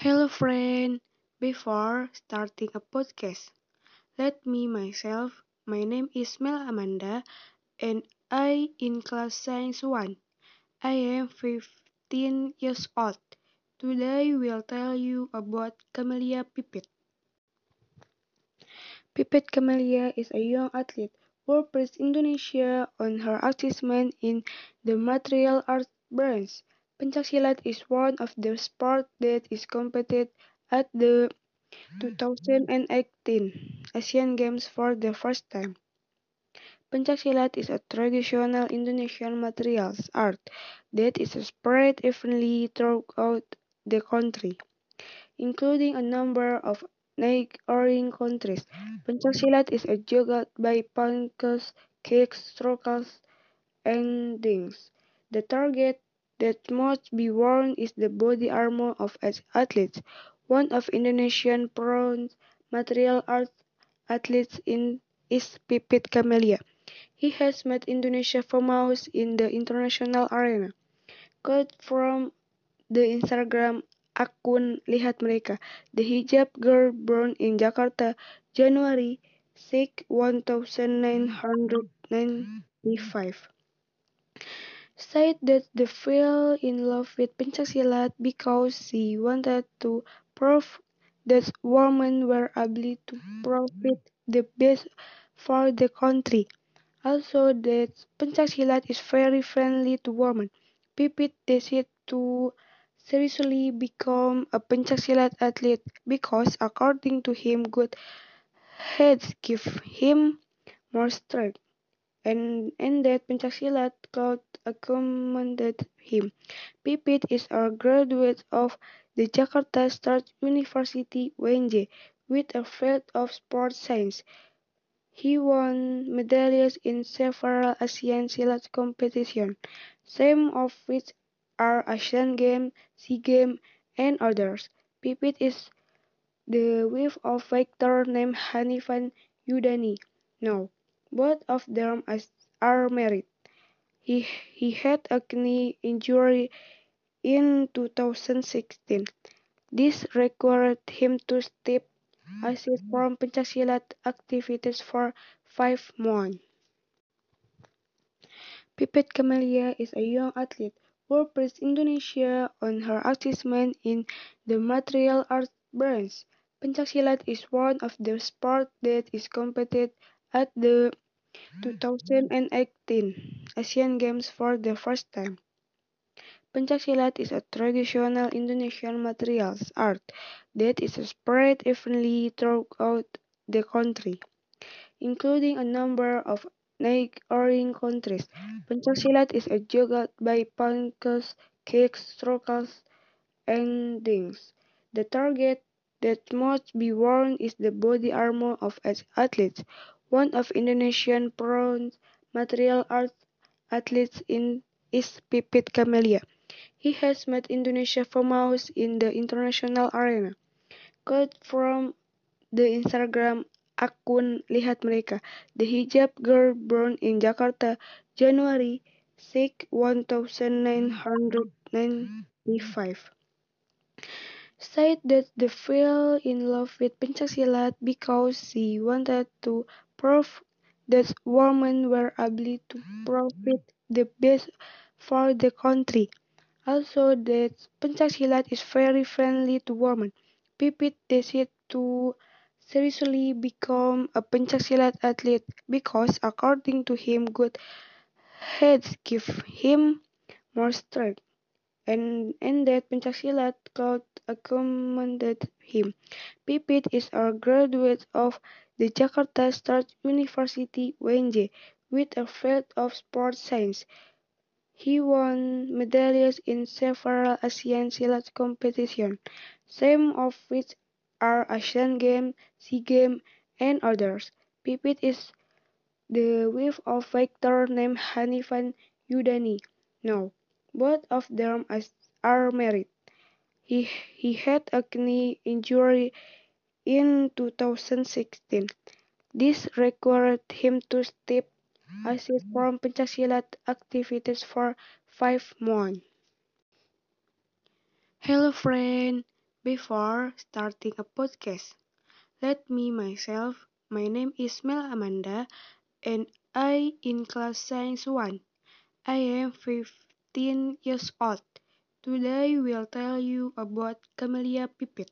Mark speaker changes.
Speaker 1: Hello friend, before starting a podcast, let me myself. My name is Mel Amanda and I in class science 1. I am 15 years old. Today we'll tell you about Kamelia Pipit. Pipit Kamelia is a young athlete who praised Indonesia on her achievement in the martial arts branch. Pencaksilat is one of the sports that is competed at the 2018 Asian Games for the first time. Pencaksilat is a traditional Indonesian martial art that is spread evenly throughout the country, including a number of neighboring countries. Pencaksilat is a juggled by punches, kicks, strokes, and dings. The target that must be worn is the body armor of athletes. One of Indonesian bronze material arts athletes in is Pipit Kamelia. He has made Indonesia famous in the international arena. Quote from the Instagram akun Lihat Mereka. The hijab girl born in Jakarta, January 6, 1995 said that they fell in love with Pencaksilat because she wanted to prove that women were able to profit the best for the country. Also that Pencaksilat is very friendly to women. Pipit decided to seriously become a Pencaksilat athlete because according to him good heads give him more strength and, that Pencaksilat could accommodate him. Pipit is a graduate of the Jakarta State University UNJ with a field of sports science. He won medals in several Asian Silat competitions, some of which are Asian Games, SEA Games, and others. Pipit is the wife of Victor named Hanifan Yudani. Now, both of them are married. He, he had a knee injury in 2016. This required him to step aside from pencaksilat activities for five months. Pipit Kamelia is a young athlete who praised Indonesia on her achievement in the martial arts branch. Pencaksilat is one of the sports that is competed at the 2018 Asian Games for the first time. Pencaksilat is a traditional Indonesian materials art that is spread evenly throughout the country, including a number of neighboring countries. Pencaksilat is a juggled by punches, kicks, strokes, and dings. The target that must be worn is the body armor of athletes. One of Indonesian bronze martial arts athletes in is Pipit Camelia. He has made Indonesia famous in the international arena. Quote from the Instagram akun Lihat Mereka. The hijab girl born in Jakarta, January 6, 1995 said that they fell in love with Pencaksilat because she wanted to prove that women were able to profit the best for the country. Also that Pencaksilat is very friendly to women. Pipit decided to seriously become a Pencaksilat athlete because according to him good heads give him more strength and, and that Pencaksilat could accommodate him. Pipit is a graduate of the Jakarta State University UNJ with a field of sports science. He won medals in several Asian Silat competitions, some of which are Asian Games, SEA Games, and others. Pipit is the wife of Victor named Hanifan Yudani. Now, both of them are married. He, he had a knee injury in 2016. This required him to step aside from pencaksilat activities for five months. Hello friend, before starting a podcast. Let me myself. My name is Mel Amanda and I in class science 1. I am 15 years old. Today we'll tell you about Camellia pipit.